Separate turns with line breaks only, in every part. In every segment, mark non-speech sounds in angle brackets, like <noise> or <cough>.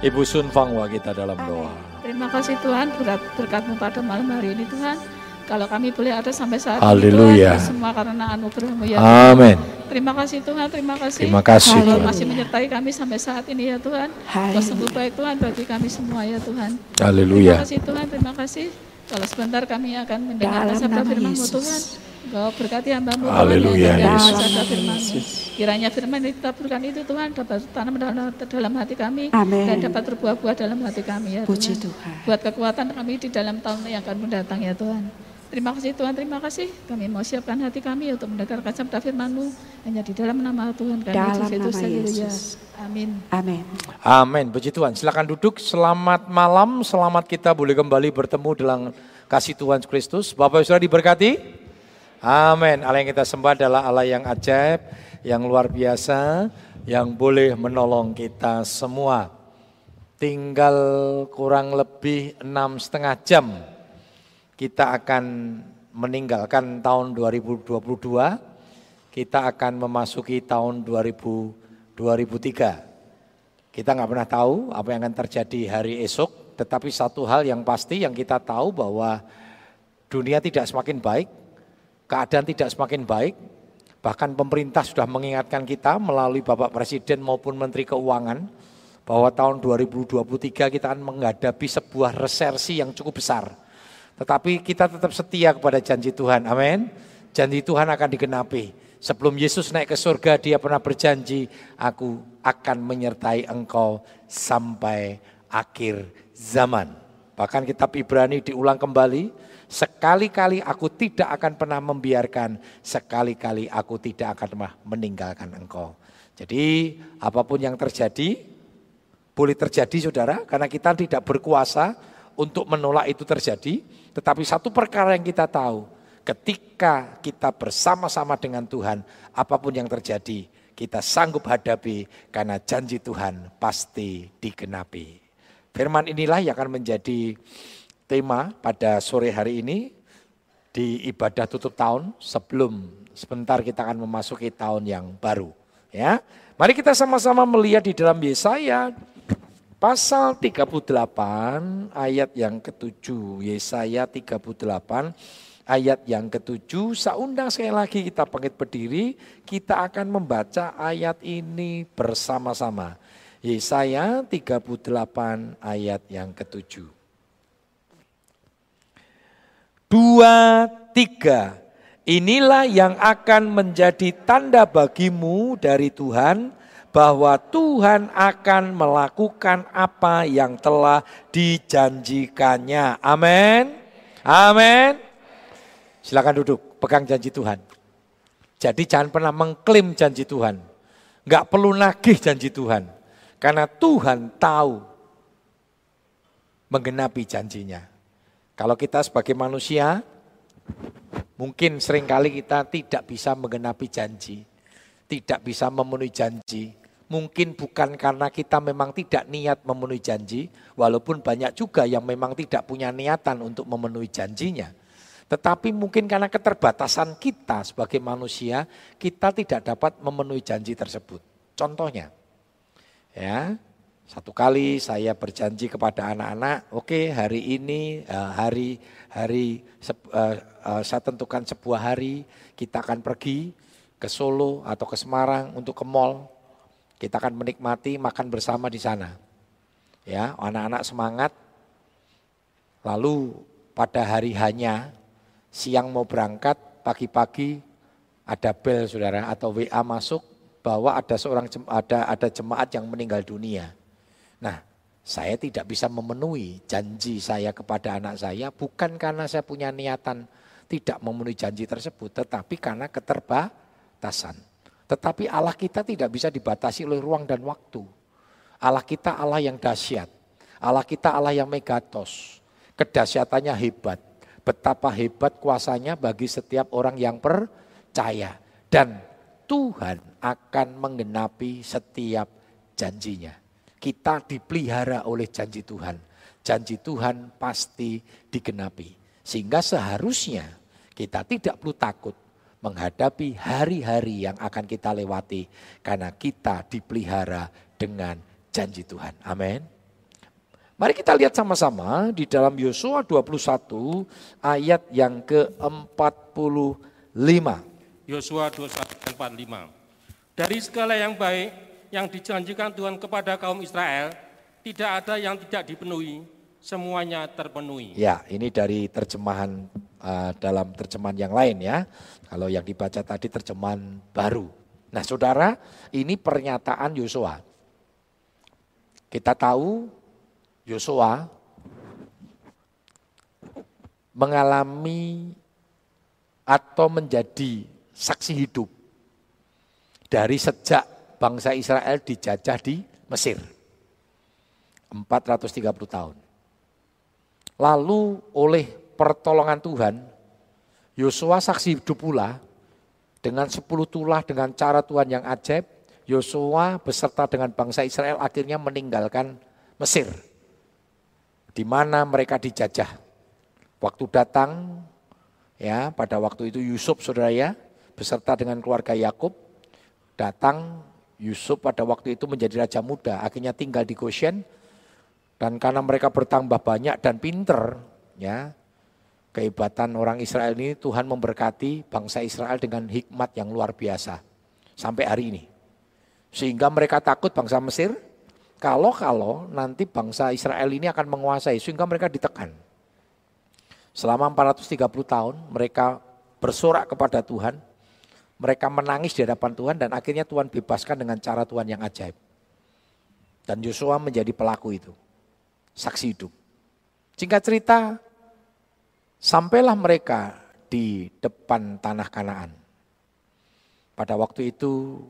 Ibu Sun Fangwa kita dalam doa.
Terima kasih Tuhan berat berkatmu pada malam hari ini Tuhan. Kalau kami boleh ada sampai saat
Haleluya.
ini Tuhan, semua karena anugerahmu ya
Amin.
Terima kasih Tuhan, terima kasih.
Terima kasih
Tuhan
Tuhan.
masih menyertai kami sampai saat ini ya Tuhan. Kau sungguh baik Tuhan bagi kami semua ya Tuhan.
Haleluya.
Terima kasih Tuhan, terima kasih. Kalau sebentar kami akan mendengarkan
Dalam
sabda
Yesus.
Tuhan. Kau berkati hamba-Mu Tuhan
Haleluya, Yesus.
Kiranya firman yang ditaburkan itu Tuhan dapat tanam dalam, dalam hati kami
Amin.
dan dapat berbuah-buah dalam hati kami ya
Puji
Tuhan.
Tuhan.
Buat kekuatan kami di dalam tahun yang akan mendatang ya Tuhan. Terima kasih Tuhan, terima kasih. Kami mau siapkan hati kami untuk mendengarkan sabda firman-Mu hanya di dalam nama Tuhan kami
Dalam
Yesus Haleluya.
Yesus.
Amin.
Amin.
Amin. Puji Tuhan. Silakan duduk. Selamat malam. Selamat kita boleh kembali bertemu dalam kasih Tuhan Kristus. Bapak Ibu sudah diberkati? Amin. Allah yang kita sembah adalah Allah yang ajaib, yang luar biasa, yang boleh menolong kita semua. Tinggal kurang lebih enam setengah jam kita akan meninggalkan tahun 2022. Kita akan memasuki tahun 2000, 2003. Kita nggak pernah tahu apa yang akan terjadi hari esok, tetapi satu hal yang pasti yang kita tahu bahwa dunia tidak semakin baik, keadaan tidak semakin baik, bahkan pemerintah sudah mengingatkan kita melalui Bapak Presiden maupun Menteri Keuangan bahwa tahun 2023 kita akan menghadapi sebuah resersi yang cukup besar. Tetapi kita tetap setia kepada janji Tuhan. Amin. Janji Tuhan akan digenapi. Sebelum Yesus naik ke surga, dia pernah berjanji, aku akan menyertai engkau sampai akhir zaman. Bahkan kitab Ibrani diulang kembali, sekali-kali aku tidak akan pernah membiarkan, sekali-kali aku tidak akan pernah meninggalkan engkau. Jadi apa pun yang terjadi, boleh terjadi saudara, karena kita tidak berkuasa untuk menolak itu terjadi. Tetapi satu perkara yang kita tahu, ketika kita bersama-sama dengan Tuhan, apa pun yang terjadi, kita sanggup hadapi karena janji Tuhan pasti digenapi. Firman inilah yang akan menjadi tema pada sore hari ini di ibadah tutup tahun sebelum sebentar kita akan memasuki tahun yang baru. Ya, mari kita sama-sama melihat di dalam Yesaya pasal 38 ayat yang ketujuh. Yesaya 38 ayat yang ketujuh. Saya sekali lagi kita bangkit berdiri, kita akan membaca ayat ini bersama-sama. Yesaya 38 ayat yang ketujuh. Dua, tiga. Inilah yang akan menjadi tanda bagimu dari Tuhan bahwa Tuhan akan melakukan apa yang telah dijanjikannya. Amin. Amin. Silakan duduk, pegang janji Tuhan. Jadi jangan pernah mengklaim janji Tuhan. Enggak perlu nagih janji Tuhan. Karena Tuhan tahu menggenapi janjinya. Kalau kita sebagai manusia, mungkin sering kali kita tidak bisa menggenapi janji. Tidak bisa memenuhi janji. Mungkin bukan karena kita memang tidak niat memenuhi janji, walaupun banyak juga yang memang tidak punya niatan untuk memenuhi janjinya. Tetapi mungkin karena keterbatasan kita sebagai manusia, kita tidak dapat memenuhi janji tersebut. Contohnya, ya satu kali saya berjanji kepada anak-anak, oke okay, hari ini uh, hari hari uh, uh, saya tentukan sebuah hari kita akan pergi ke Solo atau ke Semarang untuk ke mall. Kita akan menikmati makan bersama di sana. Ya, anak-anak semangat. Lalu pada hari hanya siang mau berangkat, pagi-pagi ada bel saudara atau WA masuk bahwa ada seorang ada ada jemaat yang meninggal dunia. Nah, saya tidak bisa memenuhi janji saya kepada anak saya bukan karena saya punya niatan tidak memenuhi janji tersebut, tetapi karena keterbatasan. Tetapi Allah kita tidak bisa dibatasi oleh ruang dan waktu. Allah kita Allah yang dahsyat. Allah kita Allah yang megatos. Kedahsyatannya hebat. Betapa hebat kuasanya bagi setiap orang yang percaya. Dan Tuhan akan menggenapi setiap janjinya. Kita dipelihara oleh janji Tuhan. Janji Tuhan pasti digenapi. Sehingga seharusnya kita tidak perlu takut menghadapi hari-hari yang akan kita lewati. Karena kita dipelihara dengan janji Tuhan. Amin. Mari kita lihat sama-sama di dalam Yosua 21 ayat yang ke-45.
Yosua 21 45. Dari segala yang baik yang dijanjikan Tuhan kepada kaum Israel, tidak ada yang tidak dipenuhi, semuanya terpenuhi.
Ya, ini dari terjemahan uh, dalam terjemahan yang lain ya. Kalau yang dibaca tadi terjemahan baru. Nah, Saudara, ini pernyataan Yosua. Kita tahu Yosua mengalami atau menjadi saksi hidup dari sejak bangsa Israel dijajah di Mesir. 430 tahun. Lalu oleh pertolongan Tuhan, Yosua saksi hidup pula dengan 10 tulah dengan cara Tuhan yang ajaib, Yosua beserta dengan bangsa Israel akhirnya meninggalkan Mesir di mana mereka dijajah. Waktu datang ya pada waktu itu Yusuf saudara ya beserta dengan keluarga Yakub datang Yusuf pada waktu itu menjadi raja muda akhirnya tinggal di Goshen dan karena mereka bertambah banyak dan pinter ya kehebatan orang Israel ini Tuhan memberkati bangsa Israel dengan hikmat yang luar biasa sampai hari ini sehingga mereka takut bangsa Mesir kalau-kalau nanti bangsa Israel ini akan menguasai sehingga mereka ditekan. Selama 430 tahun mereka bersorak kepada Tuhan, mereka menangis di hadapan Tuhan dan akhirnya Tuhan bebaskan dengan cara Tuhan yang ajaib. Dan Yosua menjadi pelaku itu, saksi hidup. Singkat cerita, sampailah mereka di depan tanah Kanaan. Pada waktu itu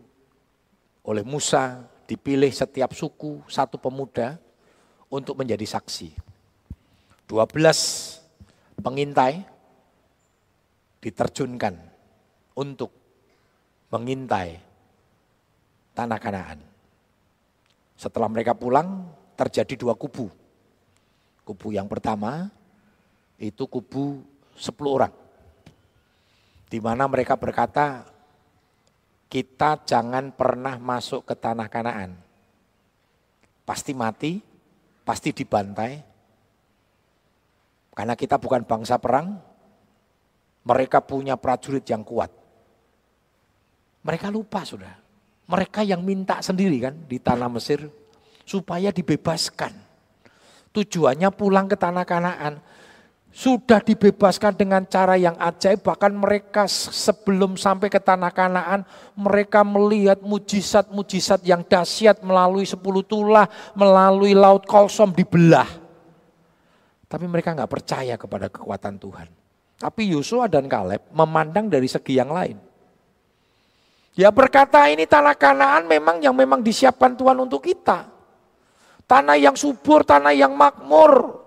oleh Musa dipilih setiap suku satu pemuda untuk menjadi saksi. 12 pengintai diterjunkan untuk mengintai tanah Kanaan. Setelah mereka pulang terjadi dua kubu. Kubu yang pertama itu kubu 10 orang. Di mana mereka berkata, kita jangan pernah masuk ke tanah Kanaan. Pasti mati, pasti dibantai. Karena kita bukan bangsa perang, mereka punya prajurit yang kuat. Mereka lupa sudah. Mereka yang minta sendiri kan di tanah Mesir supaya dibebaskan. Tujuannya pulang ke tanah Kanaan sudah dibebaskan dengan cara yang ajaib bahkan mereka sebelum sampai ke tanah kanaan mereka melihat mujizat-mujizat yang dahsyat melalui sepuluh tulah melalui laut kolsom dibelah tapi mereka nggak percaya kepada kekuatan Tuhan tapi Yosua dan Kaleb memandang dari segi yang lain ya berkata ini tanah kanaan memang yang memang disiapkan Tuhan untuk kita tanah yang subur tanah yang makmur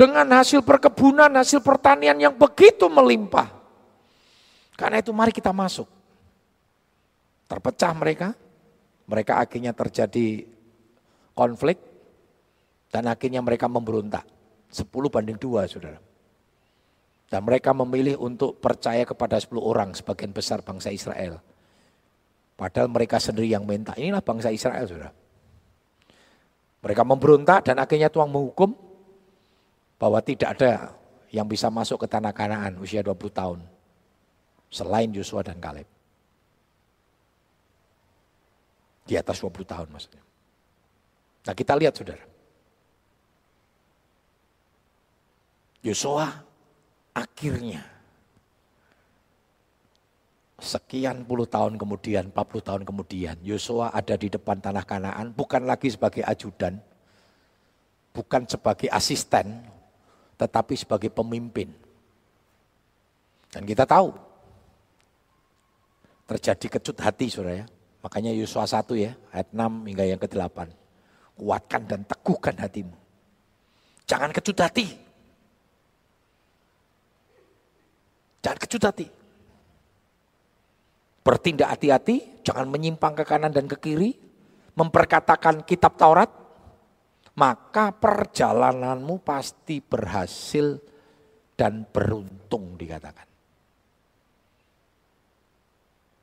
dengan hasil perkebunan, hasil pertanian yang begitu melimpah. Karena itu mari kita masuk. Terpecah mereka, mereka akhirnya terjadi konflik, dan akhirnya mereka memberontak. 10 banding 2 saudara. Dan mereka memilih untuk percaya kepada 10 orang sebagian besar bangsa Israel. Padahal mereka sendiri yang minta. Inilah bangsa Israel saudara. Mereka memberontak dan akhirnya Tuhan menghukum bahwa tidak ada yang bisa masuk ke tanah kanaan usia 20 tahun selain Yosua dan Kaleb. Di atas 20 tahun maksudnya. Nah kita lihat saudara. Yosua akhirnya sekian puluh tahun kemudian, 40 tahun kemudian, Yosua ada di depan tanah kanaan bukan lagi sebagai ajudan, bukan sebagai asisten, tetapi sebagai pemimpin. Dan kita tahu terjadi kecut hati saudara ya. Makanya Yosua 1 ya, ayat 6 hingga yang ke-8. Kuatkan dan teguhkan hatimu. Jangan kecut hati. Jangan kecut hati. Bertindak hati-hati, jangan menyimpang ke kanan dan ke kiri. Memperkatakan kitab Taurat, maka perjalananmu pasti berhasil dan beruntung dikatakan.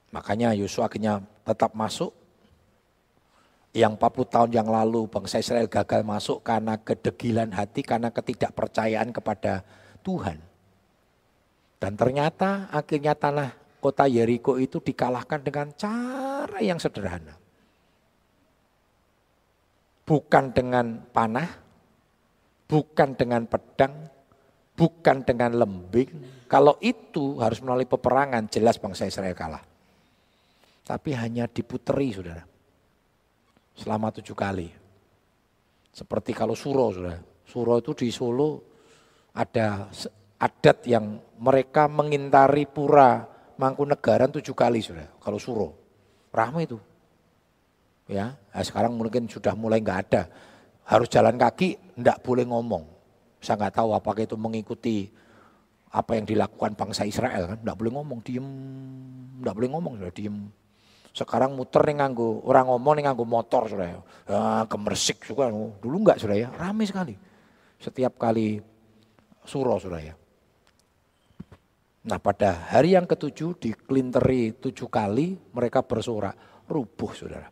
Makanya Yosua akhirnya tetap masuk. yang 40 tahun yang lalu bangsa Israel gagal masuk karena kedegilan hati, karena ketidakpercayaan kepada Tuhan. Dan ternyata akhirnya tanah kota Yeriko itu dikalahkan dengan cara yang sederhana. Bukan dengan panah, bukan dengan pedang, bukan dengan lembing. Kalau itu harus melalui peperangan, jelas bangsa Israel kalah. Tapi hanya diputeri, saudara selama tujuh kali. Seperti kalau suro, sudah. Suro itu di Solo ada adat yang mereka mengintari pura Mangkunegaran tujuh kali sudah. Kalau suro, ramai itu. Ya, nah sekarang mungkin sudah mulai nggak ada. Harus jalan kaki, ndak boleh ngomong. Saya nggak tahu apakah itu mengikuti apa yang dilakukan bangsa Israel kan, ndak boleh ngomong, diem, ndak boleh ngomong sudah diem. Sekarang muter nih nganggu, orang ngomong nih nganggu motor sudah ya. ya gemersik juga. Dulu enggak sudah ya, ramai sekali. Setiap kali suro sudah ya. Nah pada hari yang ketujuh di Klinteri tujuh kali mereka bersorak rubuh saudara.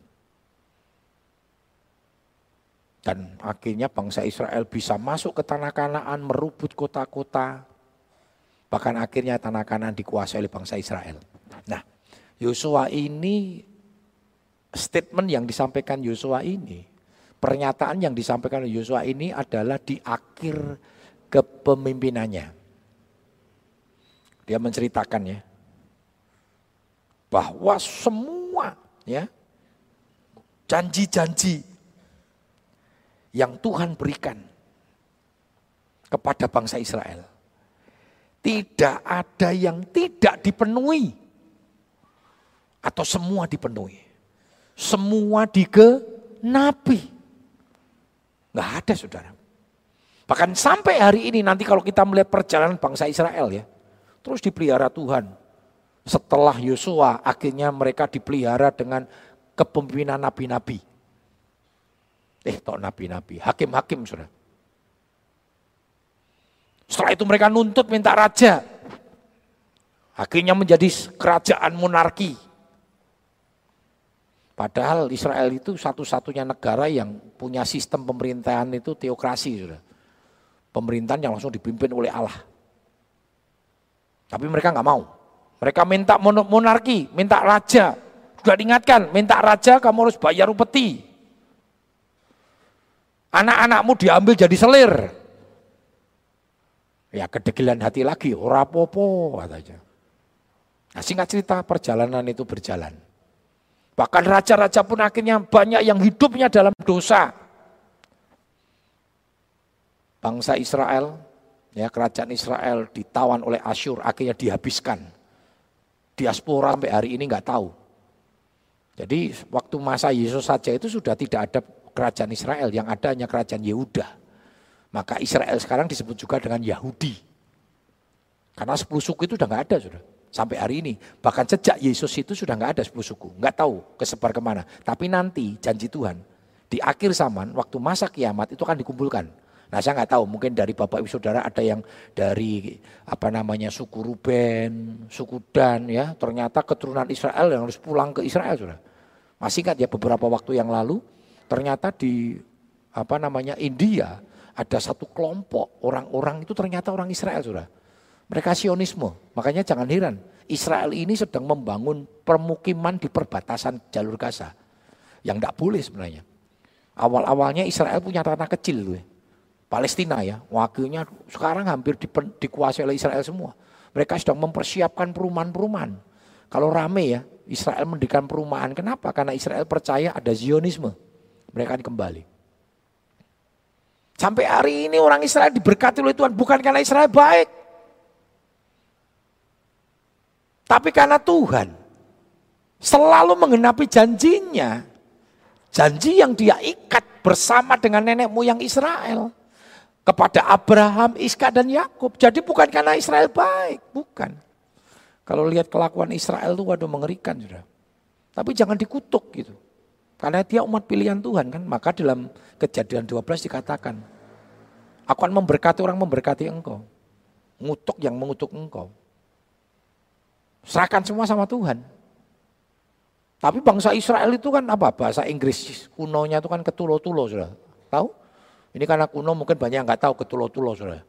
Dan akhirnya bangsa Israel bisa masuk ke tanah kanaan merebut kota-kota. Bahkan akhirnya tanah kanaan dikuasai oleh bangsa Israel. Nah Yosua ini statement yang disampaikan Yosua ini, pernyataan yang disampaikan Yosua ini adalah di akhir kepemimpinannya. Dia menceritakan ya bahwa semua ya janji-janji yang Tuhan berikan kepada bangsa Israel tidak ada yang tidak dipenuhi atau semua dipenuhi. Semua digenapi. Nggak ada saudara. Bahkan sampai hari ini nanti kalau kita melihat perjalanan bangsa Israel ya. Terus dipelihara Tuhan. Setelah Yosua akhirnya mereka dipelihara dengan kepemimpinan nabi-nabi. Eh tok nabi-nabi, hakim-hakim saudara. Setelah itu mereka nuntut minta raja. Akhirnya menjadi kerajaan monarki. Padahal Israel itu satu-satunya negara yang punya sistem pemerintahan itu teokrasi. Sudah. Pemerintahan yang langsung dipimpin oleh Allah. Tapi mereka nggak mau. Mereka minta monarki, minta raja. Sudah diingatkan, minta raja kamu harus bayar upeti. Anak-anakmu diambil jadi selir. Ya kedegilan hati lagi, ora popo katanya. Nah, singkat cerita perjalanan itu berjalan. Bahkan raja-raja pun akhirnya banyak yang hidupnya dalam dosa. Bangsa Israel, ya kerajaan Israel ditawan oleh Asyur, akhirnya dihabiskan. Diaspora sampai hari ini nggak tahu. Jadi waktu masa Yesus saja itu sudah tidak ada kerajaan Israel, yang ada hanya kerajaan Yehuda. Maka Israel sekarang disebut juga dengan Yahudi. Karena sepuluh suku itu udah nggak ada sudah sampai hari ini. Bahkan sejak Yesus itu sudah nggak ada sepuluh suku, nggak tahu kesebar ke mana. Tapi nanti janji Tuhan di akhir zaman waktu masa kiamat itu akan dikumpulkan. Nah saya nggak tahu mungkin dari bapak ibu saudara ada yang dari apa namanya suku Ruben, suku Dan ya ternyata keturunan Israel yang harus pulang ke Israel sudah. Masih ingat ya beberapa waktu yang lalu ternyata di apa namanya India ada satu kelompok orang-orang itu ternyata orang Israel sudah mereka sionisme. Makanya jangan heran. Israel ini sedang membangun permukiman di perbatasan jalur Gaza. Yang tidak boleh sebenarnya. Awal-awalnya Israel punya tanah kecil. Loh. Palestina ya. Wakilnya sekarang hampir dikuasai oleh Israel semua. Mereka sedang mempersiapkan perumahan-perumahan. Kalau rame ya, Israel mendirikan perumahan. Kenapa? Karena Israel percaya ada zionisme. Mereka kembali. Sampai hari ini orang Israel diberkati oleh Tuhan bukan karena Israel baik. Tapi karena Tuhan selalu menggenapi janjinya. Janji yang dia ikat bersama dengan nenek moyang Israel. Kepada Abraham, Iska dan Yakub. Jadi bukan karena Israel baik, bukan. Kalau lihat kelakuan Israel itu waduh mengerikan sudah. Tapi jangan dikutuk gitu. Karena dia umat pilihan Tuhan kan. Maka dalam kejadian 12 dikatakan. Aku akan memberkati orang memberkati engkau. Ngutuk yang mengutuk engkau. Serahkan semua sama Tuhan. Tapi bangsa Israel itu kan apa? Bahasa Inggris kunonya itu kan ketulo-tulo, sudah tahu? Ini karena kuno mungkin banyak yang nggak tahu ketulo-tulo, sudah.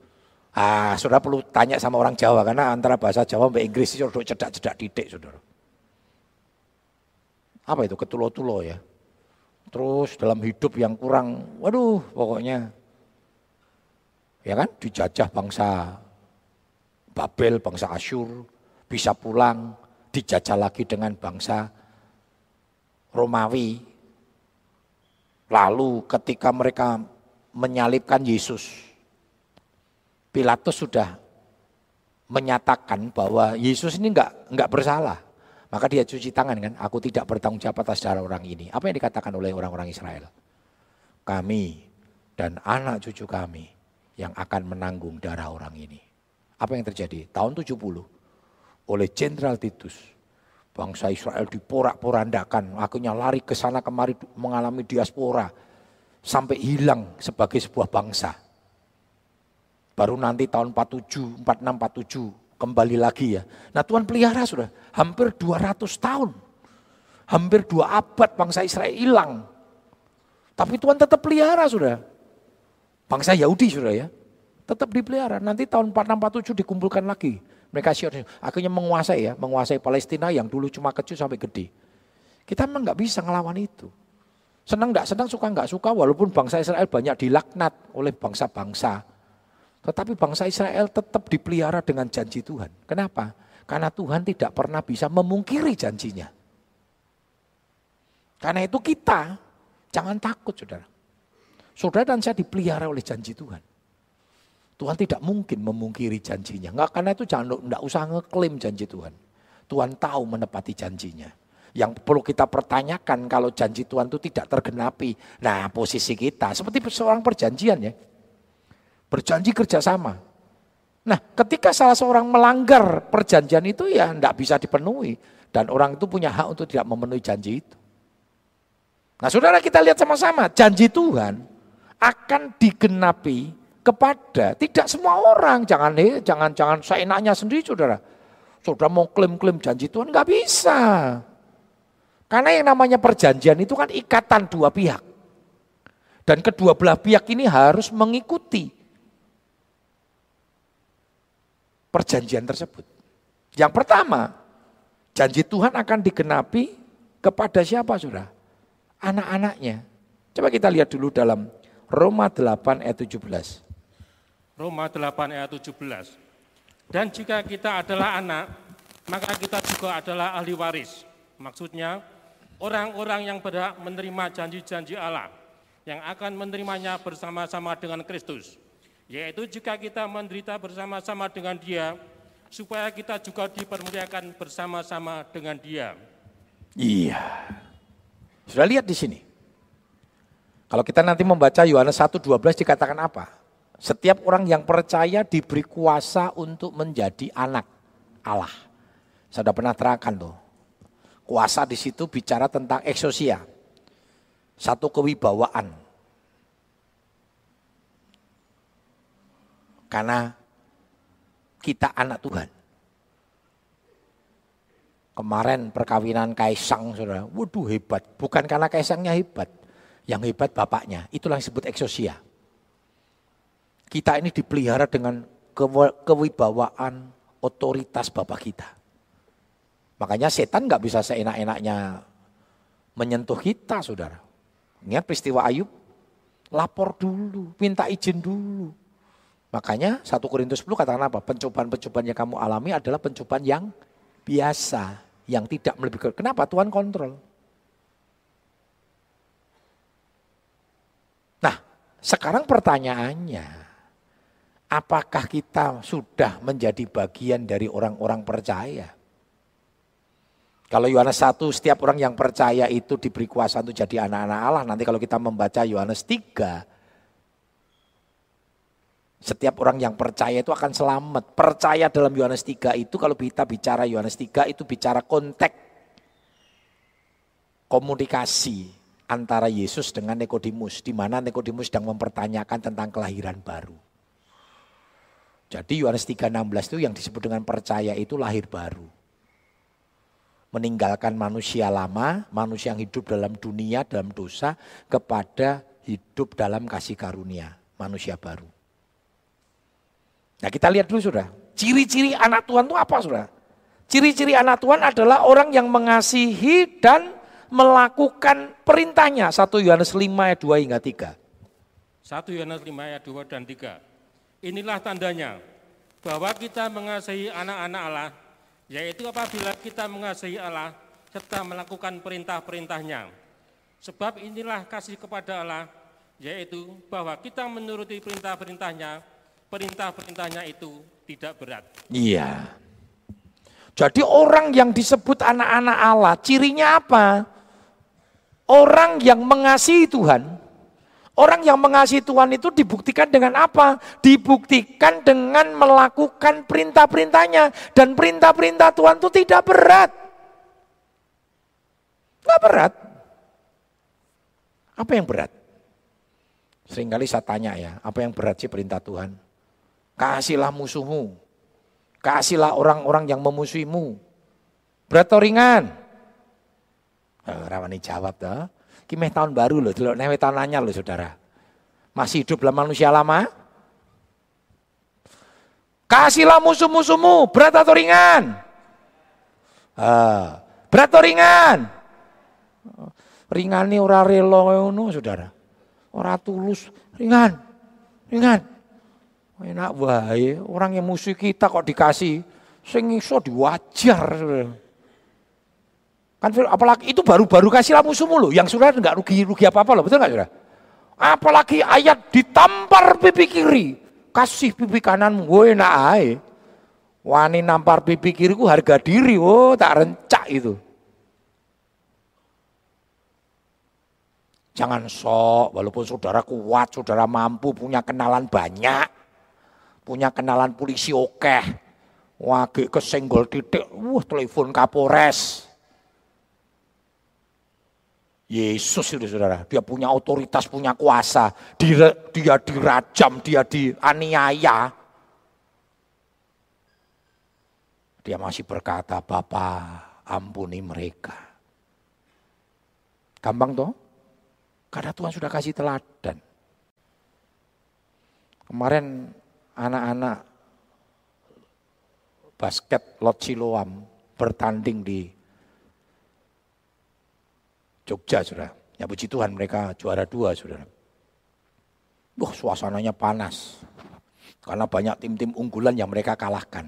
Ah, saudara perlu tanya sama orang Jawa karena antara bahasa Jawa sampai Inggris itu sudah cedak-cedak titik, saudara. Apa itu ketulo-tulo ya? Terus dalam hidup yang kurang, waduh pokoknya ya kan dijajah bangsa Babel, bangsa Asyur, bisa pulang, dijajah lagi dengan bangsa Romawi. Lalu ketika mereka menyalibkan Yesus, Pilatus sudah menyatakan bahwa Yesus ini enggak, enggak bersalah. Maka dia cuci tangan kan, aku tidak bertanggung jawab atas darah orang ini. Apa yang dikatakan oleh orang-orang Israel? Kami dan anak cucu kami yang akan menanggung darah orang ini. Apa yang terjadi? Tahun 70 oleh Jenderal Titus. Bangsa Israel diporak-porandakan, akhirnya lari ke sana kemari mengalami diaspora. Sampai hilang sebagai sebuah bangsa. Baru nanti tahun 47, 46, 47 kembali lagi ya. Nah Tuhan pelihara sudah hampir 200 tahun. Hampir dua abad bangsa Israel hilang. Tapi Tuhan tetap pelihara sudah. Bangsa Yahudi sudah ya. Tetap dipelihara. Nanti tahun 4647 dikumpulkan lagi. Mereka akhirnya menguasai ya, menguasai Palestina yang dulu cuma kecil sampai gede. Kita memang nggak bisa ngelawan itu. Senang nggak senang, suka nggak suka, walaupun bangsa Israel banyak dilaknat oleh bangsa-bangsa tetapi bangsa Israel tetap dipelihara dengan janji Tuhan. Kenapa? Karena Tuhan tidak pernah bisa memungkiri janjinya. Karena itu kita jangan takut saudara. Saudara dan saya dipelihara oleh janji Tuhan. Tuhan tidak mungkin memungkiri janjinya. Enggak, karena itu jangan enggak usah ngeklaim janji Tuhan. Tuhan tahu menepati janjinya. Yang perlu kita pertanyakan kalau janji Tuhan itu tidak tergenapi. Nah posisi kita seperti seorang perjanjian ya. Berjanji kerjasama. Nah ketika salah seorang melanggar perjanjian itu ya tidak bisa dipenuhi. Dan orang itu punya hak untuk tidak memenuhi janji itu. Nah saudara kita lihat sama-sama, janji Tuhan akan digenapi kepada tidak semua orang. Jangan eh, jangan jangan seenaknya sendiri saudara. Saudara mau klaim-klaim janji Tuhan nggak bisa. Karena yang namanya perjanjian itu kan ikatan dua pihak. Dan kedua belah pihak ini harus mengikuti perjanjian tersebut. Yang pertama, janji Tuhan akan digenapi kepada siapa sudah? Anak-anaknya. Coba kita lihat dulu dalam Roma 8 ayat 17.
Roma 8 ayat 17. Dan jika kita adalah anak, maka kita juga adalah ahli waris. Maksudnya, orang-orang yang berhak menerima janji-janji Allah, yang akan menerimanya bersama-sama dengan Kristus yaitu jika kita menderita bersama-sama dengan dia, supaya kita juga dipermuliakan bersama-sama dengan dia.
Iya. Sudah lihat di sini. Kalau kita nanti membaca Yohanes 1:12 dikatakan apa? Setiap orang yang percaya diberi kuasa untuk menjadi anak Allah. Saya sudah pernah terangkan tuh. Kuasa di situ bicara tentang eksosia. Satu kewibawaan. Karena kita anak Tuhan. Kemarin perkawinan Kaisang, saudara, waduh hebat. Bukan karena Kaisangnya hebat, yang hebat bapaknya. Itulah yang disebut eksosia. Kita ini dipelihara dengan kewibawaan otoritas bapak kita. Makanya setan nggak bisa seenak-enaknya menyentuh kita, saudara. Ingat peristiwa Ayub, lapor dulu, minta izin dulu. Makanya 1 Korintus 10 katakan apa? Pencobaan-pencobaan yang kamu alami adalah pencobaan yang biasa, yang tidak melebihi. Kenapa? Tuhan kontrol. Nah, sekarang pertanyaannya, apakah kita sudah menjadi bagian dari orang-orang percaya? Kalau Yohanes 1, setiap orang yang percaya itu diberi kuasa untuk jadi anak-anak Allah. Nanti kalau kita membaca Yohanes 3, setiap orang yang percaya itu akan selamat. Percaya dalam Yohanes 3 itu kalau kita bicara Yohanes 3 itu bicara konteks komunikasi antara Yesus dengan Nikodemus di mana Nikodemus sedang mempertanyakan tentang kelahiran baru. Jadi Yohanes 3:16 itu yang disebut dengan percaya itu lahir baru. Meninggalkan manusia lama, manusia yang hidup dalam dunia, dalam dosa, kepada hidup dalam kasih karunia, manusia baru. Nah kita lihat dulu sudah, ciri-ciri anak Tuhan itu apa sudah? Ciri-ciri anak Tuhan adalah orang yang mengasihi dan melakukan perintahnya. 1 Yohanes 5 ayat 2 hingga 3.
1 Yohanes 5 ayat 2 dan 3. Inilah tandanya bahwa kita mengasihi anak-anak Allah yaitu apabila kita mengasihi Allah serta melakukan perintah-perintahnya. Sebab inilah kasih kepada Allah, yaitu bahwa kita menuruti perintah-perintahnya, perintah-perintahnya itu tidak berat.
Iya. Jadi orang yang disebut anak-anak Allah, cirinya apa? Orang yang mengasihi Tuhan, Orang yang mengasihi Tuhan itu dibuktikan dengan apa? Dibuktikan dengan melakukan perintah-perintahnya. Dan perintah-perintah Tuhan itu tidak berat. Tidak berat. Apa yang berat? Seringkali saya tanya ya, apa yang berat sih perintah Tuhan? Kasihlah musuhmu. Kasihlah orang-orang yang memusuhimu. Berat atau ringan? Oh, Rawani jawab tuh. Kimeh tahun baru loh, delok newe tahun anyar loh saudara. Masih hidup dalam manusia lama? Kasihlah musuh-musuhmu, berat atau ringan? Ah, berat atau ringan? Ringan ini ora relo ngono saudara. Ora tulus, ringan. Ringan. Enak wae, orang yang musuh kita kok dikasih sing iso diwajar. Saudara. Kan apalagi itu baru-baru kasih musuhmu loh, yang sudah enggak rugi-rugi apa-apa loh, betul enggak sudah? Apalagi ayat ditampar pipi kiri, kasih pipi kananmu, gue enak ae. Wani nampar pipi kiriku harga diri, oh tak rencak itu. Jangan sok, walaupun saudara kuat, saudara mampu, punya kenalan banyak, punya kenalan polisi oke, wage kesenggol titik, wah telepon kapolres, Yesus itu saudara, dia punya otoritas, punya kuasa, dia, dia dirajam, dia dianiaya. Dia masih berkata, Bapak ampuni mereka. Gampang toh? Karena Tuhan sudah kasih teladan. Kemarin anak-anak basket Lot Siloam bertanding di Jogja, saudara. Ya puji Tuhan mereka juara dua, saudara. Wah, suasananya panas. Karena banyak tim-tim unggulan yang mereka kalahkan.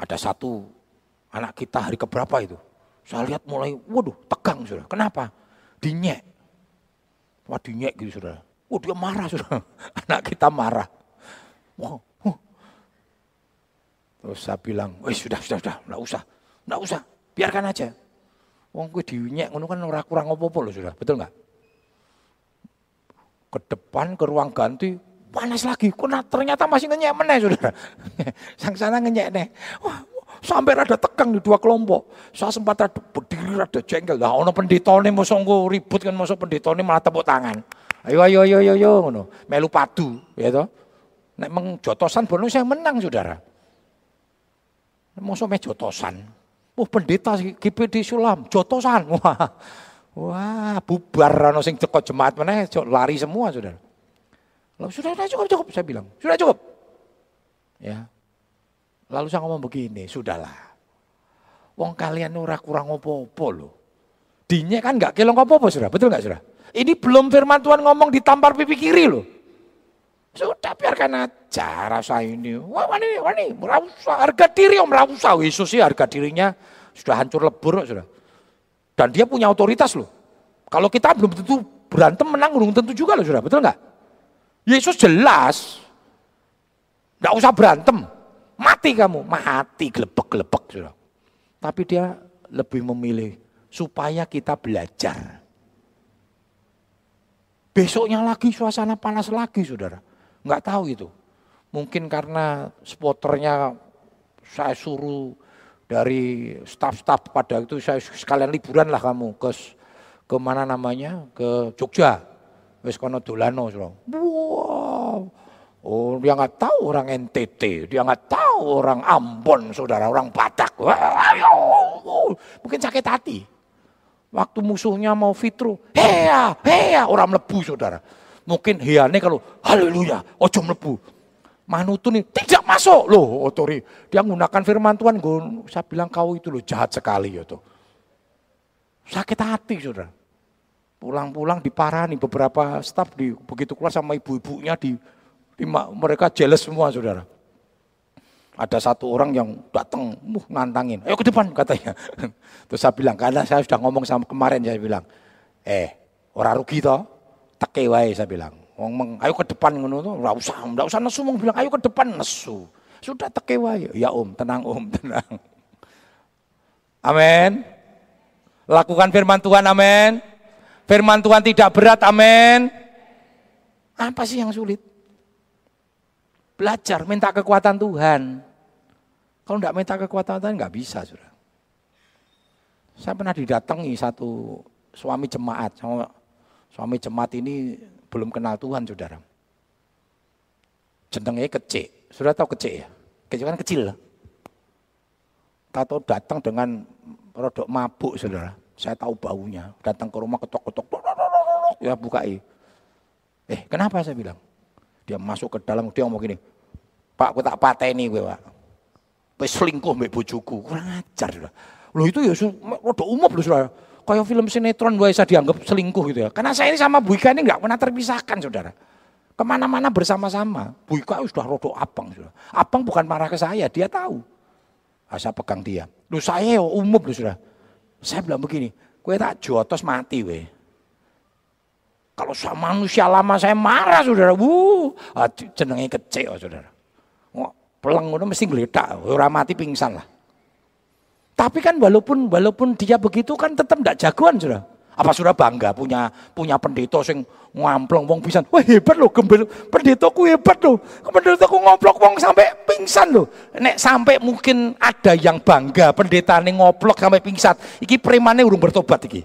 Ada satu anak kita hari keberapa itu. Saya lihat mulai, waduh tegang saudara. Kenapa? Dinyek. Wah dinyek gitu saudara. Wah dia marah saudara. <laughs> Anak kita marah. Wah. Terus saya bilang, sudah, sudah, sudah, enggak usah, enggak usah. Biarkan aja. Wong kuwi dinyek ngono kan ora kurang apa-apa loh Saudara. Betul enggak? Ke depan ke ruang ganti panas lagi. Kok ternyata masih ngenyek meneh Saudara. <laughs> Sang sana ngenyek nih. Wah, sampai rada tegang di dua kelompok. Saya sempat ada berdiri rada jengkel. Lah ono pendetane mosok ribut kan mosok pendetane malah tepuk tangan. Ayo ayo ayo ayo ayo ngono. Melu padu ya toh. Nek meng jotosan bono saya menang Saudara. Mosok me jotosan. Oh pendeta GPD Sulam, jotosan. <laughs> Wah, wah bubar rano sing cekot jemaat mana lari semua sudah. Lalu sudah, sudah cukup, cukup, saya bilang. Sudah cukup. Ya. Lalu saya ngomong begini, sudahlah. Wong kalian ora kurang opo-opo loh. Dinya kan nggak kelong opo-opo sudah, betul nggak sudah? Ini belum firman Tuhan ngomong ditampar pipi kiri loh. Sudah biarkan aja rasa ini. Wah wani, wani, merausa. Harga diri yang merausa. Yesus sih harga dirinya sudah hancur lebur. Sudah. Dan dia punya otoritas loh. Kalau kita belum tentu berantem menang, belum tentu juga loh sudah. Betul nggak? Yesus jelas. Nggak usah berantem. Mati kamu. Mati, gelebek-gelebek. Sudah. Tapi dia lebih memilih supaya kita belajar. Besoknya lagi suasana panas lagi saudara. Enggak tahu itu. Mungkin karena spoternya saya suruh dari staf-staf pada itu saya sekalian liburan lah kamu ke ke mana namanya ke Jogja wis kono dolano wow Oh, dia nggak tahu orang NTT, dia nggak tahu orang Ambon, saudara, orang Batak. Mungkin sakit hati. Waktu musuhnya mau fitru, hea, hea, orang melebu, saudara. Mungkin heane kalau haleluya, ojo melebu. Manutu nih tidak masuk loh, otori. Dia menggunakan firman Tuhan, gue, saya bilang kau itu loh jahat sekali ya tuh. Sakit hati, saudara. Pulang-pulang diparani beberapa staf di begitu keluar sama ibu-ibunya di mereka jealous semua saudara. Ada satu orang yang datang, muh nantangin, ayo ke depan katanya. <laughs> Terus saya bilang, karena saya sudah ngomong sama kemarin, saya bilang, eh orang rugi toh, teke wae saya bilang. Ngomong, ayo ke depan ngono tuh, enggak usah, enggak usah nesu, mau bilang ayo ke depan nesu. Sudah teke wae. Ya Om, tenang Om, <laughs> tenang. Amin. Lakukan firman Tuhan, amin. Firman Tuhan tidak berat, amin. Apa sih yang sulit? Belajar, minta kekuatan Tuhan. Kalau enggak minta kekuatan Tuhan, enggak bisa. Saudara. Saya pernah didatangi satu suami jemaat. Suami jemaat ini belum kenal Tuhan, saudara. Jenengnya kecil. Sudah tahu kecil ya? Kecil kan kecil. Tahu datang dengan produk mabuk, saudara. Saya tahu baunya. Datang ke rumah ketok-ketok. Ya bukai. Eh kenapa saya bilang? Dia masuk ke dalam, dia ngomong gini, Pak, aku tak pateni gue, Pak. Wis selingkuh bojoku, kurang ajar. Loh itu ya rada umum Saudara. Kayak film sinetron gue bisa dianggap selingkuh gitu ya. Karena saya ini sama Bu Ika ini nggak pernah terpisahkan, Saudara. Ke mana-mana bersama-sama. Bu Ika sudah rodo abang. Saudara. Abang bukan marah ke saya, dia tahu. Nah, saya pegang dia. Lu saya ya umum loh, Saudara. Saya bilang begini, gue tak jotos mati weh. Kalau sama manusia lama saya marah saudara, wuh, jenenge kecil saudara. Oh, peleng itu mesti geledak, orang mati pingsan lah. Tapi kan walaupun walaupun dia begitu kan tetap tidak jagoan saudara. Apa sudah bangga punya punya pendeta sing ngamplong wong pingsan. Wah hebat loh gembel pendetaku hebat loh. Pendetaku ngoplok wong sampai pingsan loh. Nek sampai mungkin ada yang bangga pendeta nih ngoplok sampai pingsan. Iki premannya urung bertobat iki.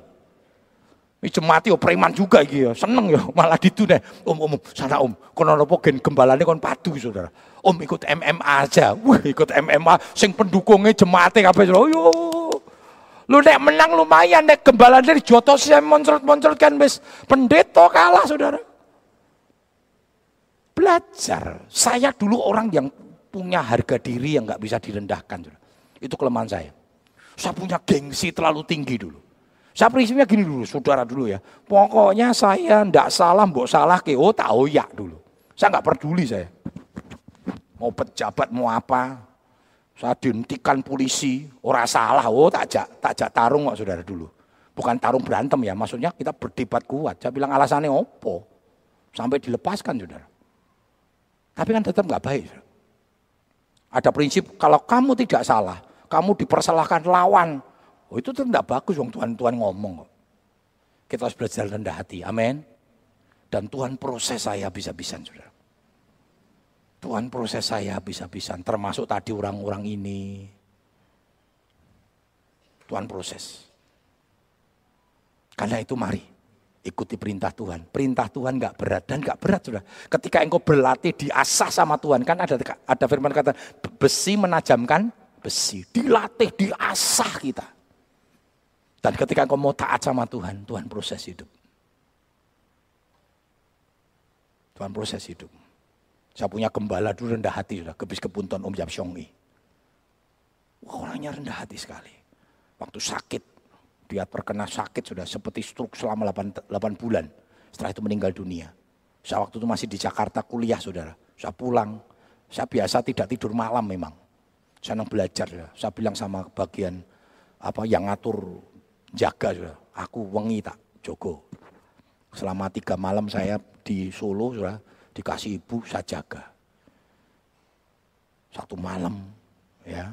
Iki mati yo preman juga iki ya. Seneng ya <laughs> malah ditune. Om om sana om. Kono napa gen gembalane kon padu Saudara. Om ikut MMA aja. <laughs> Wah, ikut MMA sing pendukungnya jemaate kabeh. Yo. Lu nek menang lumayan nek gembalane dijotos saya moncrot-moncrot kan wis pendeta kalah Saudara. Belajar. Saya dulu orang yang punya harga diri yang nggak bisa direndahkan. Saudara. Itu kelemahan saya. Saya punya gengsi terlalu tinggi dulu. Saya prinsipnya gini dulu, saudara dulu ya. Pokoknya saya ndak salah, mbok salah ke, oh tak ya dulu. Saya nggak peduli saya. Mau pejabat, mau apa. Saya dihentikan polisi, orang salah, oh tak jak, tak jak tarung kok saudara dulu. Bukan tarung berantem ya, maksudnya kita berdebat kuat. Saya bilang alasannya opo. Sampai dilepaskan saudara. Tapi kan tetap nggak baik. Ada prinsip kalau kamu tidak salah, kamu dipersalahkan lawan, Oh itu tidak bagus wong Tuhan Tuhan ngomong kok. Kita harus belajar rendah hati. Amin. Dan Tuhan proses saya bisa-bisan saudara. Tuhan proses saya bisa-bisan. Termasuk tadi orang-orang ini. Tuhan proses. Karena itu mari ikuti perintah Tuhan. Perintah Tuhan nggak berat dan nggak berat sudah. Ketika engkau berlatih diasah sama Tuhan kan ada ada firman kata besi menajamkan besi, dilatih, diasah kita. Dan ketika engkau mau taat sama Tuhan, Tuhan proses hidup. Tuhan proses hidup. Saya punya gembala dulu rendah hati sudah, kebis kepunton Om Jam Syongi. Wah, orangnya rendah hati sekali. Waktu sakit, dia terkena sakit sudah seperti stroke selama 8, 8 bulan. Setelah itu meninggal dunia. Saya waktu itu masih di Jakarta kuliah saudara. Saya pulang, saya biasa tidak tidur malam memang. Saya belajar ya. Saya bilang sama bagian apa yang ngatur jaga sudah. Aku wengi tak jogo. Selama tiga malam saya di Solo sudah dikasih ibu saya jaga. Satu malam ya.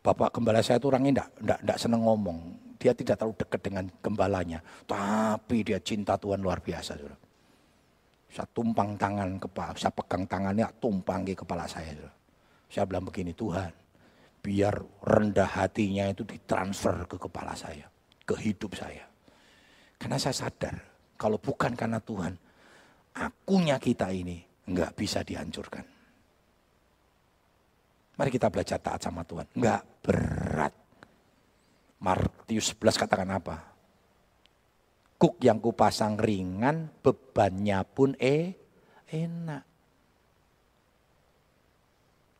Bapak gembala saya itu orangnya enggak, enggak, enggak seneng ngomong. Dia tidak terlalu dekat dengan gembalanya. Tapi dia cinta Tuhan luar biasa. Sudah. Saya tumpang tangan kepala, saya pegang tangannya tumpang ke kepala saya. Sudah. Saya bilang begini, Tuhan, biar rendah hatinya itu ditransfer ke kepala saya ke hidup saya. Karena saya sadar, kalau bukan karena Tuhan, akunya kita ini Enggak bisa dihancurkan. Mari kita belajar taat sama Tuhan. Enggak berat. Martius 11 katakan apa? Kuk yang kupasang ringan, bebannya pun eh enak.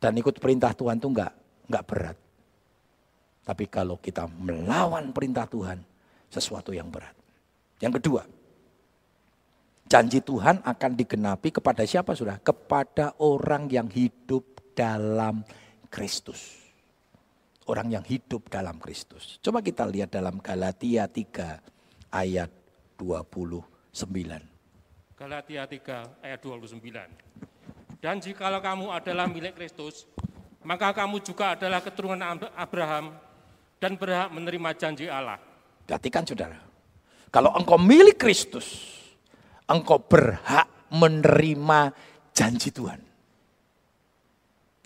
Dan ikut perintah Tuhan itu enggak, enggak berat. Tapi kalau kita melawan perintah Tuhan, sesuatu yang berat. Yang kedua, janji Tuhan akan digenapi kepada siapa sudah? Kepada orang yang hidup dalam Kristus. Orang yang hidup dalam Kristus. Coba kita lihat dalam Galatia 3 ayat 29.
Galatia 3 ayat 29. Dan jikalau kamu adalah milik Kristus, maka kamu juga adalah keturunan Abraham dan berhak menerima janji Allah.
Perhatikan saudara, kalau engkau milik Kristus, engkau berhak menerima janji Tuhan.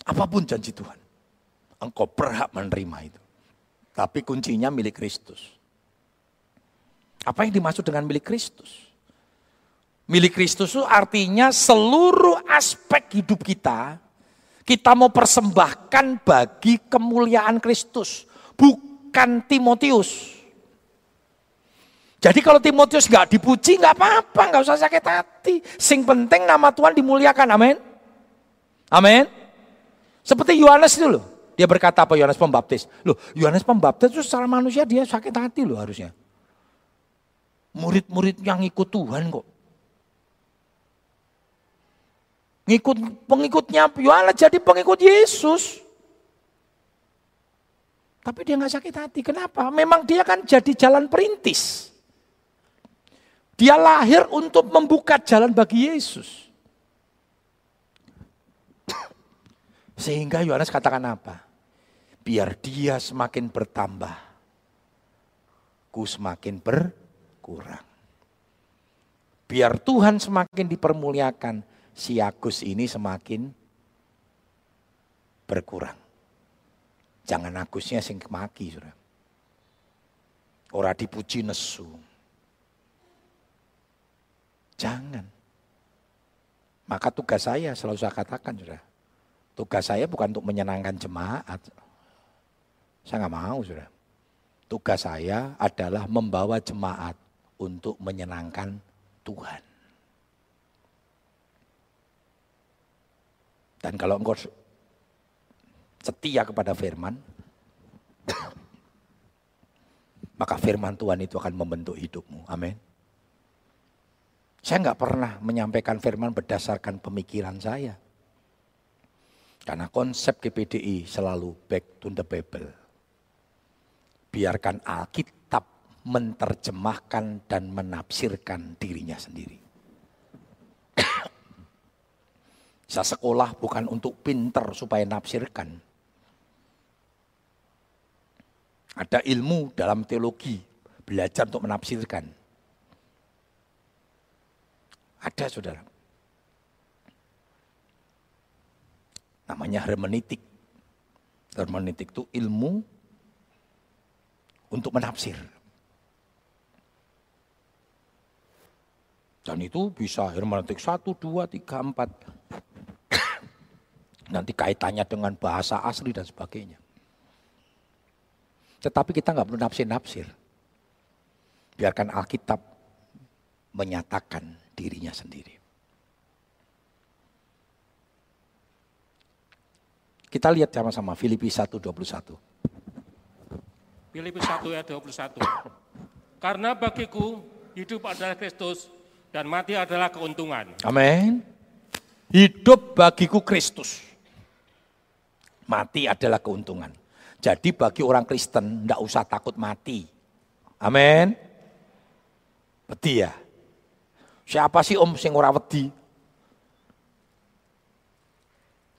Apa pun janji Tuhan, engkau berhak menerima itu. Tapi kuncinya milik Kristus. Apa yang dimaksud dengan milik Kristus? Milik Kristus itu artinya seluruh aspek hidup kita, kita mau persembahkan bagi kemuliaan Kristus, bukan Timotius. Jadi kalau Timotius nggak dipuji nggak apa-apa, nggak usah sakit hati. Sing penting nama Tuhan dimuliakan, amin. Amin. Seperti Yohanes loh. Dia berkata apa Yohanes Pembaptis? Loh, Yohanes Pembaptis itu secara manusia dia sakit hati loh harusnya. Murid-murid yang ikut Tuhan kok. Ngikut pengikutnya Yohanes jadi pengikut Yesus. Tapi dia nggak sakit hati. Kenapa? Memang dia kan jadi jalan perintis. Dia lahir untuk membuka jalan bagi Yesus. <coughs> Sehingga Yohanes katakan apa? Biar dia semakin bertambah, ku semakin berkurang. Biar Tuhan semakin dipermuliakan, si Agus ini semakin berkurang. Jangan Agusnya sing kemaki, sudah. Ora dipuji nesu. Jangan. Maka tugas saya selalu saya katakan, sudah. Tugas saya bukan untuk menyenangkan jemaat. Saya nggak mau, sudah. Tugas saya adalah membawa jemaat untuk menyenangkan Tuhan. Dan kalau engkau setia kepada firman, <coughs> maka firman Tuhan itu akan membentuk hidupmu. Amin. Saya nggak pernah menyampaikan firman berdasarkan pemikiran saya. Karena konsep GPDI selalu back to the Bible. Biarkan Alkitab menerjemahkan dan menafsirkan dirinya sendiri. <coughs> Saya sekolah bukan untuk pinter supaya nafsirkan. Ada ilmu dalam teologi, belajar untuk menafsirkan. Ada saudara. Namanya hermeneutik. Hermeneutik itu ilmu untuk menafsir. Dan itu bisa hermeneutik 1, 2, 3, 4. Nanti kaitannya dengan bahasa asli dan sebagainya. Tetapi kita nggak perlu nafsir-nafsir. Biarkan Alkitab menyatakan dirinya sendiri. Kita lihat sama-sama Filipi 1:21.
Filipi 1 ayat 21. Karena bagiku hidup adalah Kristus dan mati adalah keuntungan.
Amin. Hidup bagiku Kristus Mati adalah keuntungan. Jadi bagi orang Kristen tidak usah takut mati. Amin. Beti ya. Siapa sih om sing ora wedi?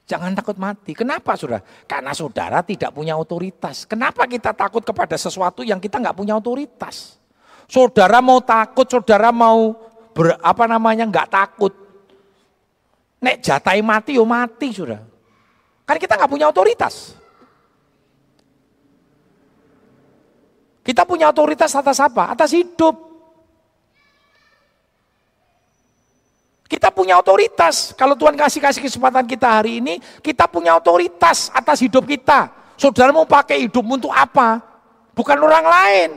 Jangan takut mati. Kenapa saudara? Karena saudara tidak punya otoritas. Kenapa kita takut kepada sesuatu yang kita nggak punya otoritas? Saudara mau takut, saudara mau ber, apa namanya nggak takut. Nek jatai mati yo mati saudara. Karena kita nggak punya otoritas. Kita punya otoritas atas apa? Atas hidup. Kita punya otoritas. Kalau Tuhan kasih-kasih kesempatan kita hari ini, kita punya otoritas atas hidup kita. Saudara mau pakai hidupmu untuk apa? Bukan orang lain.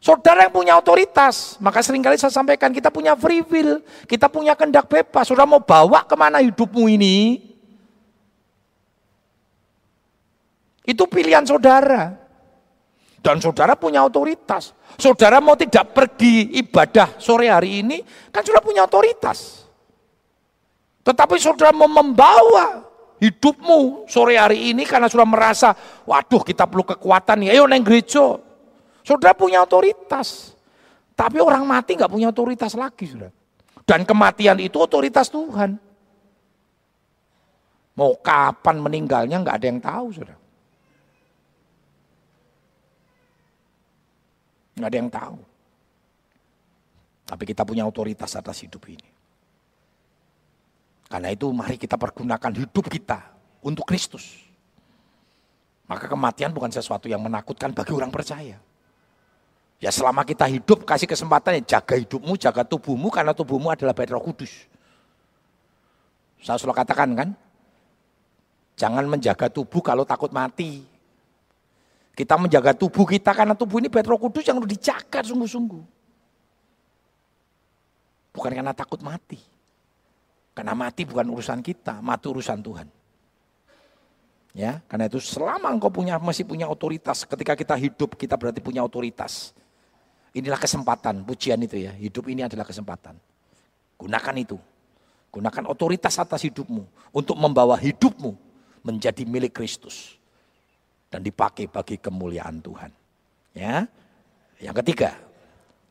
Saudara yang punya otoritas. Maka sering kali saya sampaikan, kita punya free will. Kita punya kendak bebas. Saudara mau bawa ke mana hidupmu ini? Itu pilihan saudara. Dan saudara punya otoritas. Saudara mau tidak pergi ibadah sore hari ini, kan sudah punya otoritas. Tetapi saudara mau membawa hidupmu sore hari ini karena sudah merasa, waduh kita perlu kekuatan nih, ayo neng gereja. Saudara punya otoritas. Tapi orang mati nggak punya otoritas lagi, saudara. Dan kematian itu otoritas Tuhan. Mau kapan meninggalnya nggak ada yang tahu, saudara. Nggak ada yang tahu. Tapi kita punya otoritas atas hidup ini. Karena itu mari kita pergunakan hidup kita untuk Kristus. Maka kematian bukan sesuatu yang menakutkan bagi orang percaya. Ya selama kita hidup kasih kesempatan ya jaga hidupmu, jaga tubuhmu karena tubuhmu adalah bait Roh Kudus. Saya selalu katakan kan, jangan menjaga tubuh kalau takut mati. Kita menjaga tubuh kita karena tubuh ini bait Roh Kudus yang harus dijaga sungguh-sungguh. Bukan karena takut mati. Karena mati bukan urusan kita, mati urusan Tuhan. Ya, karena itu selama engkau punya masih punya otoritas, ketika kita hidup kita berarti punya otoritas. Inilah kesempatan, pujian itu ya. Hidup ini adalah kesempatan. Gunakan itu. Gunakan otoritas atas hidupmu untuk membawa hidupmu menjadi milik Kristus dan dipakai bagi kemuliaan Tuhan. Ya. Yang ketiga,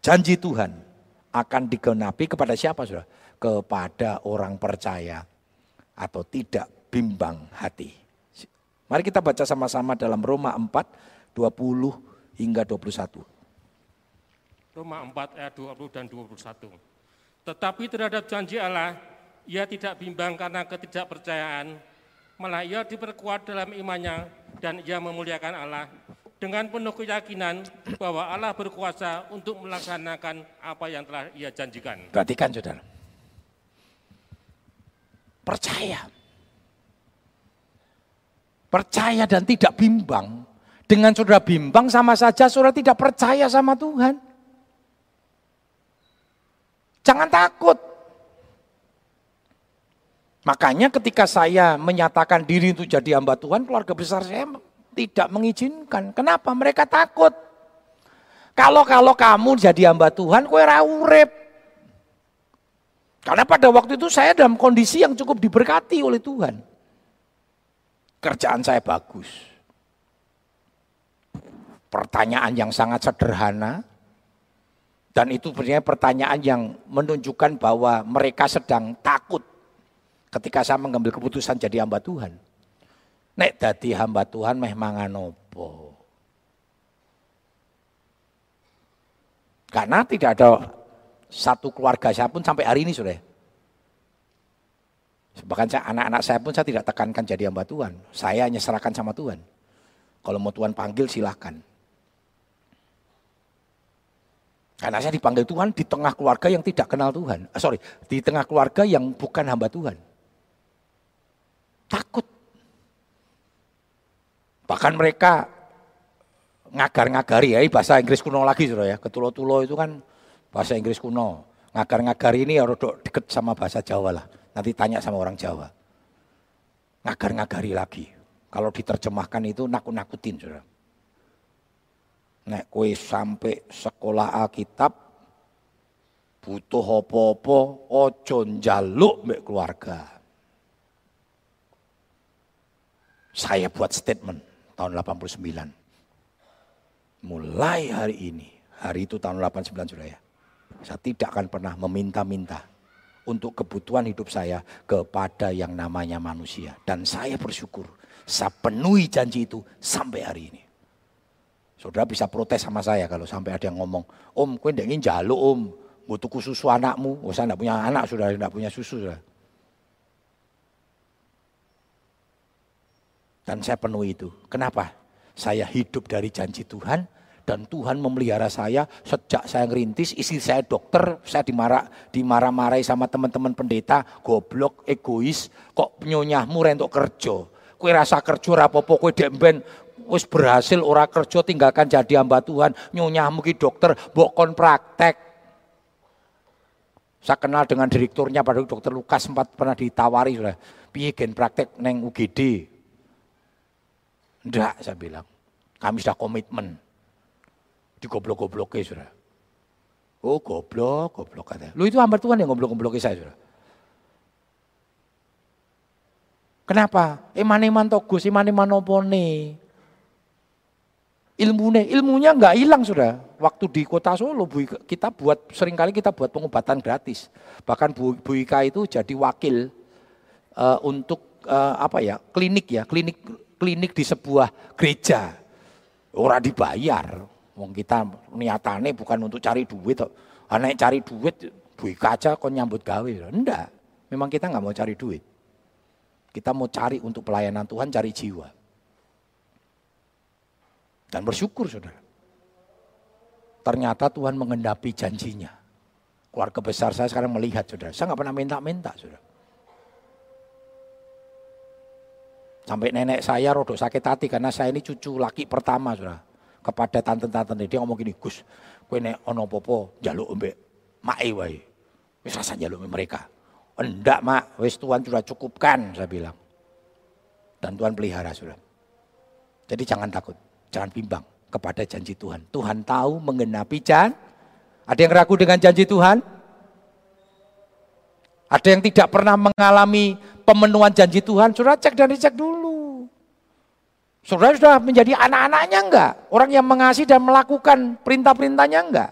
janji Tuhan akan digenapi kepada siapa Saudara? Kepada orang percaya atau tidak bimbang hati. Mari kita baca sama-sama dalam Roma 4 20 hingga 21.
Roma 4 ayat 20 dan 21. Tetapi terhadap janji Allah, ia tidak bimbang karena ketidakpercayaan, malah ia diperkuat dalam imannya dan ia memuliakan Allah dengan penuh keyakinan bahwa Allah berkuasa untuk melaksanakan apa yang telah ia janjikan.
Perhatikan saudara. Percaya. Percaya dan tidak bimbang. Dengan saudara bimbang sama saja saudara tidak percaya sama Tuhan. Jangan takut. Makanya ketika saya menyatakan diri untuk jadi hamba Tuhan, keluarga besar saya tidak mengizinkan. Kenapa? Mereka takut. Kalau-kalau kamu jadi hamba Tuhan, kue urip. Karena pada waktu itu saya dalam kondisi yang cukup diberkati oleh Tuhan. Kerjaan saya bagus. Pertanyaan yang sangat sederhana. Dan itu sebenarnya pertanyaan yang menunjukkan bahwa mereka sedang takut ketika saya mengambil keputusan jadi hamba Tuhan. Nek dadi hamba Tuhan meh mangan opo. Karena tidak ada satu keluarga saya pun sampai hari ini sudah. Bahkan saya, anak-anak saya pun saya tidak tekankan jadi hamba Tuhan. Saya hanya serahkan sama Tuhan. Kalau mau Tuhan panggil silahkan. Karena saya dipanggil Tuhan di tengah keluarga yang tidak kenal Tuhan. Ah, sorry, di tengah keluarga yang bukan hamba Tuhan. Takut. Bahkan mereka ngagar-ngagari ya, bahasa Inggris kuno lagi sudah ya. Ketulo-tulo itu kan bahasa Inggris kuno. Ngagar-ngagari ini harus deket sama bahasa Jawa lah. Nanti tanya sama orang Jawa. Ngagar-ngagari lagi. Kalau diterjemahkan itu nakut-nakutin sudah. Nek kue sampai sekolah Alkitab butuh apa-apa ojo njaluk mbek keluarga. Saya buat statement tahun 89. Mulai hari ini, hari itu tahun 89 sudah ya. Saya tidak akan pernah meminta-minta untuk kebutuhan hidup saya kepada yang namanya manusia. Dan saya bersyukur, saya penuhi janji itu sampai hari ini. Saudara bisa protes sama saya kalau sampai ada yang ngomong, Om, kue ingin jaluk om, butuh susu anakmu. Oh, saya tidak punya anak, sudah tidak punya susu. Sudah. Dan saya penuhi itu. Kenapa? Saya hidup dari janji Tuhan Dan Tuhan memelihara saya sejak saya ngerintis, istri saya dokter, saya dimarah, dimarah-marahi sama teman-teman pendeta, goblok, egois, kok nyonyahmu rentuk kerja. Kue rasa kerja rapopo kue demben wis berhasil ora kerja tinggalkan jadi hamba Tuhan. Nyonyahmu ki dokter, bokon praktek. Saya kenal dengan direkturnya pada dokter Lukas sempat pernah ditawari sudah. Piye gen praktek neng UGD. Enggak saya bilang. Kami sudah komitmen digoblok-gobloke sudah. Oh goblok, goblok kata. Lu itu hamba Tuhan yang goblok-gobloke saya sudah. Kenapa? Iman-iman togus, iman-iman opone. Ilmunya, ilmunya nggak hilang sudah. Waktu di kota Solo, Bu Ika, kita buat sering kali kita buat pengobatan gratis. Bahkan Bu, Bu Ika itu jadi wakil uh, untuk uh, apa ya klinik ya, klinik klinik di sebuah gereja. Orang dibayar, Wong kita niatane bukan untuk cari duit. Anak cari duit, duit kaca kok nyambut gawe. Enggak, memang kita nggak mau cari duit. Kita mau cari untuk pelayanan Tuhan, cari jiwa. Dan bersyukur saudara. Ternyata Tuhan mengendapi janjinya. Keluarga besar saya sekarang melihat saudara. Saya nggak pernah minta-minta saudara. Sampai nenek saya rodok sakit hati karena saya ini cucu laki pertama saudara kepada tante-tante dia ngomong gini, Gus, kowe nek ono popo jaluk mbek mae wae. Wis rasa jaluk mereka. Enggak, Mak, wis Tuhan sudah cukupkan, saya bilang. Dan Tuhan pelihara sudah. Jadi jangan takut, jangan bimbang kepada janji Tuhan. Tuhan tahu mengenapi jan. Ada yang ragu dengan janji Tuhan? Ada yang tidak pernah mengalami pemenuhan janji Tuhan? Sudah cek dan dicek dulu. Saudara sudah menjadi anak-anaknya enggak? Orang yang mengasihi dan melakukan perintah-perintahnya enggak?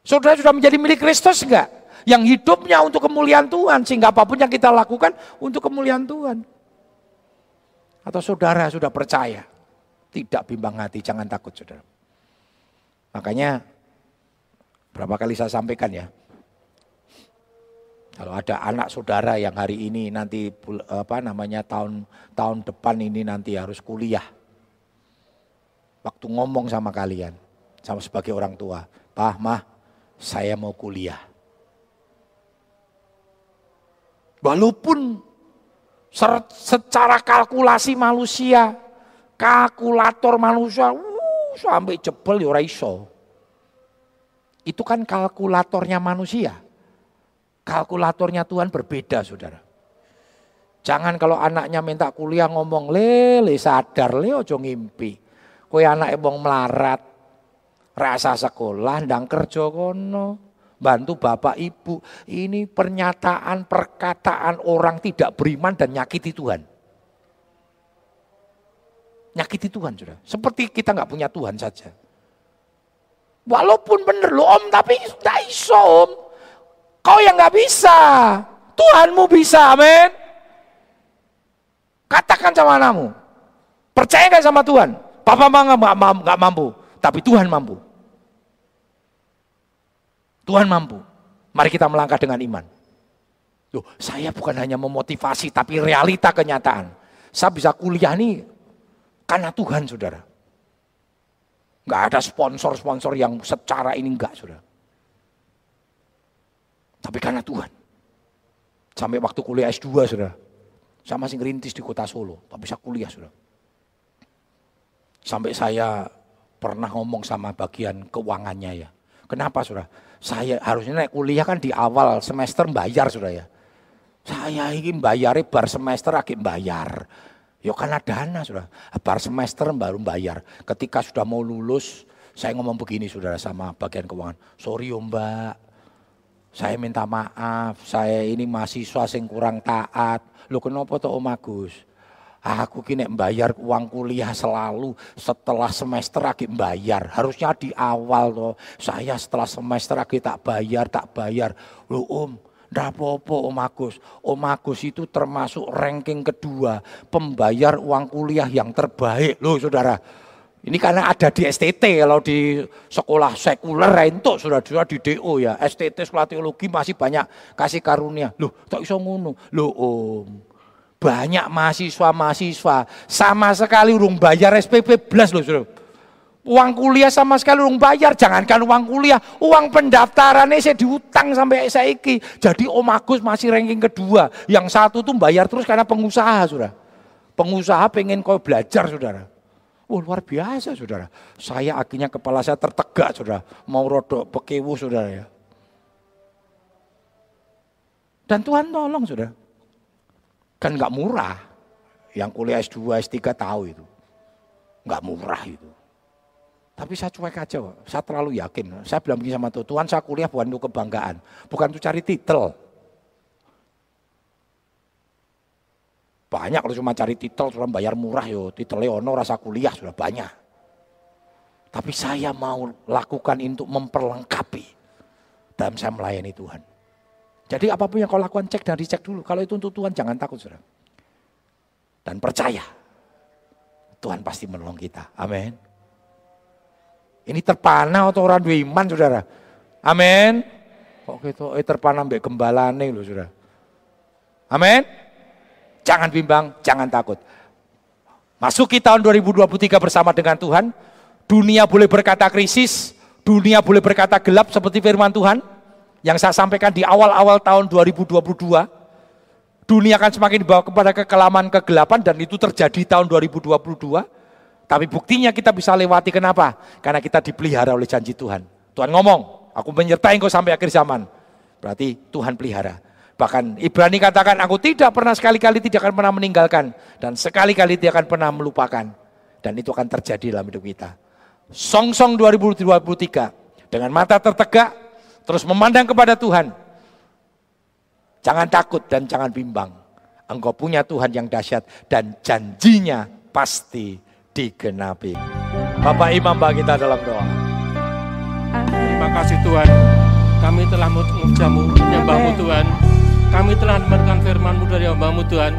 Saudara sudah menjadi milik Kristus enggak? Yang hidupnya untuk kemuliaan Tuhan, sehingga apa pun yang kita lakukan untuk kemuliaan Tuhan. Atau saudara sudah percaya, tidak bimbang hati, jangan takut saudara. Makanya berapa kali saya sampaikan ya, kalau ada anak saudara yang hari ini nanti apa namanya tahun tahun depan ini nanti harus kuliah. Waktu ngomong sama kalian, sama sebagai orang tua, "Pak, Mah, saya mau kuliah." Walaupun secara kalkulasi manusia, kalkulator manusia, uh, sampai jebel ya iso. Itu kan kalkulatornya manusia. Kalkulatornya Tuhan berbeda saudara. Jangan kalau anaknya minta kuliah ngomong lele sadar le ojo ngimpi. Kowe anak ebong melarat. Rasa sekolah ndang kerja kono. Bantu bapak ibu. Ini pernyataan perkataan orang tidak beriman dan nyakiti Tuhan. Nyakiti Tuhan sudah. Seperti kita nggak punya Tuhan saja. Walaupun bener lo om tapi tidak iso om. Kau yang nggak bisa. Tuhanmu bisa, amin. Katakan sama anakmu. Percaya gak sama Tuhan? Papa mama nggak mampu, tapi Tuhan mampu. Tuhan mampu. Mari kita melangkah dengan iman. Loh, saya bukan hanya memotivasi, tapi realita kenyataan. Saya bisa kuliah nih karena Tuhan, saudara. Gak ada sponsor-sponsor yang secara ini enggak, saudara. Tapi karena Tuhan. Sampai waktu kuliah S2 sudah. Saya masih ngerintis di kota Solo. Tapi saya kuliah sudah. Sampai saya pernah ngomong sama bagian keuangannya ya. Kenapa sudah? Saya harusnya naik kuliah kan di awal semester bayar sudah ya. Saya ingin bayar bar semester lagi bayar. Ya karena dana sudah. Bar semester baru bayar. Ketika sudah mau lulus, saya ngomong begini saudara sama bagian keuangan. Sorry mbak, saya minta maaf, saya ini mahasiswa sing kurang taat. Lu kenapa tuh Om Agus? Aku kini bayar uang kuliah selalu setelah semester lagi bayar. Harusnya di awal loh. Saya setelah semester lagi tak bayar, tak bayar. Lu Om, Nggak apa-apa Om Agus. Om Agus itu termasuk ranking kedua pembayar uang kuliah yang terbaik loh saudara. Ini karena ada di STT kalau di sekolah sekuler rentok sudah sudah di DO ya. STT sekolah teologi masih banyak kasih karunia. Loh, tak iso ngono. Loh Om. Banyak mahasiswa-mahasiswa sama sekali urung bayar SPP belas loh saudara. Uang kuliah sama sekali urung bayar, jangankan uang kuliah, uang pendaftarannya saya diutang sampai saiki. Jadi Om Agus masih ranking kedua, yang satu tuh bayar terus karena pengusaha saudara. Pengusaha pengen kau belajar saudara. Oh luar biasa saudara. Saya akhirnya kepala saya tertegak saudara. Mau rodok pekewu saudara ya. Dan Tuhan tolong saudara. Kan nggak murah. Yang kuliah S2, S3 tahu itu. Nggak murah itu. Tapi saya cuek aja, saya terlalu yakin. Saya bilang begini sama Tuhan, Tuhan saya kuliah bukan untuk kebanggaan. Bukan untuk cari titel. Banyak kalau cuma cari titel, cuma bayar murah yo. Titel Leono rasa kuliah sudah banyak. Tapi saya mau lakukan untuk memperlengkapi dalam saya melayani Tuhan. Jadi apa pun yang kau lakukan cek dan dicek dulu. Kalau itu untuk Tuhan jangan takut saudara. Dan percaya Tuhan pasti menolong kita. Amin. Ini terpana atau orang iman saudara. Amin. Kok gitu, eh terpana mbak gembalane loh saudara. Amin. Jangan bimbang, jangan takut. Masuki tahun 2023 bersama dengan Tuhan. Dunia boleh berkata krisis, dunia boleh berkata gelap seperti firman Tuhan yang saya sampaikan di awal-awal tahun 2022, dunia akan semakin dibawa kepada kekelaman kegelapan dan itu terjadi tahun 2022. Tapi buktinya kita bisa lewati kenapa? Karena kita dipelihara oleh janji Tuhan. Tuhan ngomong, aku menyertai engkau sampai akhir zaman. Berarti Tuhan pelihara. Bahkan Ibrani katakan, aku tidak pernah sekali-kali tidak akan pernah meninggalkan. Dan sekali-kali tidak akan pernah melupakan. Dan itu akan terjadi dalam hidup kita. Song-song 2023. Dengan mata tertegak, Terus memandang kepada Tuhan. Jangan takut dan jangan bimbang. Engkau punya Tuhan yang dahsyat dan janjinya pasti digenapi. Bapak Imam bagi kita dalam doa.
Terima kasih Tuhan. Kami telah mengucapmu, menyembahmu Tuhan. Kami telah mendengarkan firmanmu dari hambamu Tuhan.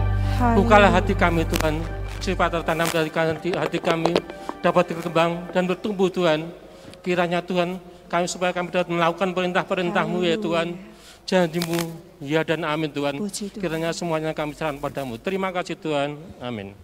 Bukalah hati kami Tuhan. Sifat tertanam dari hati kami dapat berkembang dan bertumbuh Tuhan. Kiranya Tuhan kami supaya kami dapat melakukan perintah-perintahmu ya Tuhan. Janjimu ya dan amin Tuhan. Kiranya semuanya kami serahkan padamu. Terima kasih Tuhan. Amin.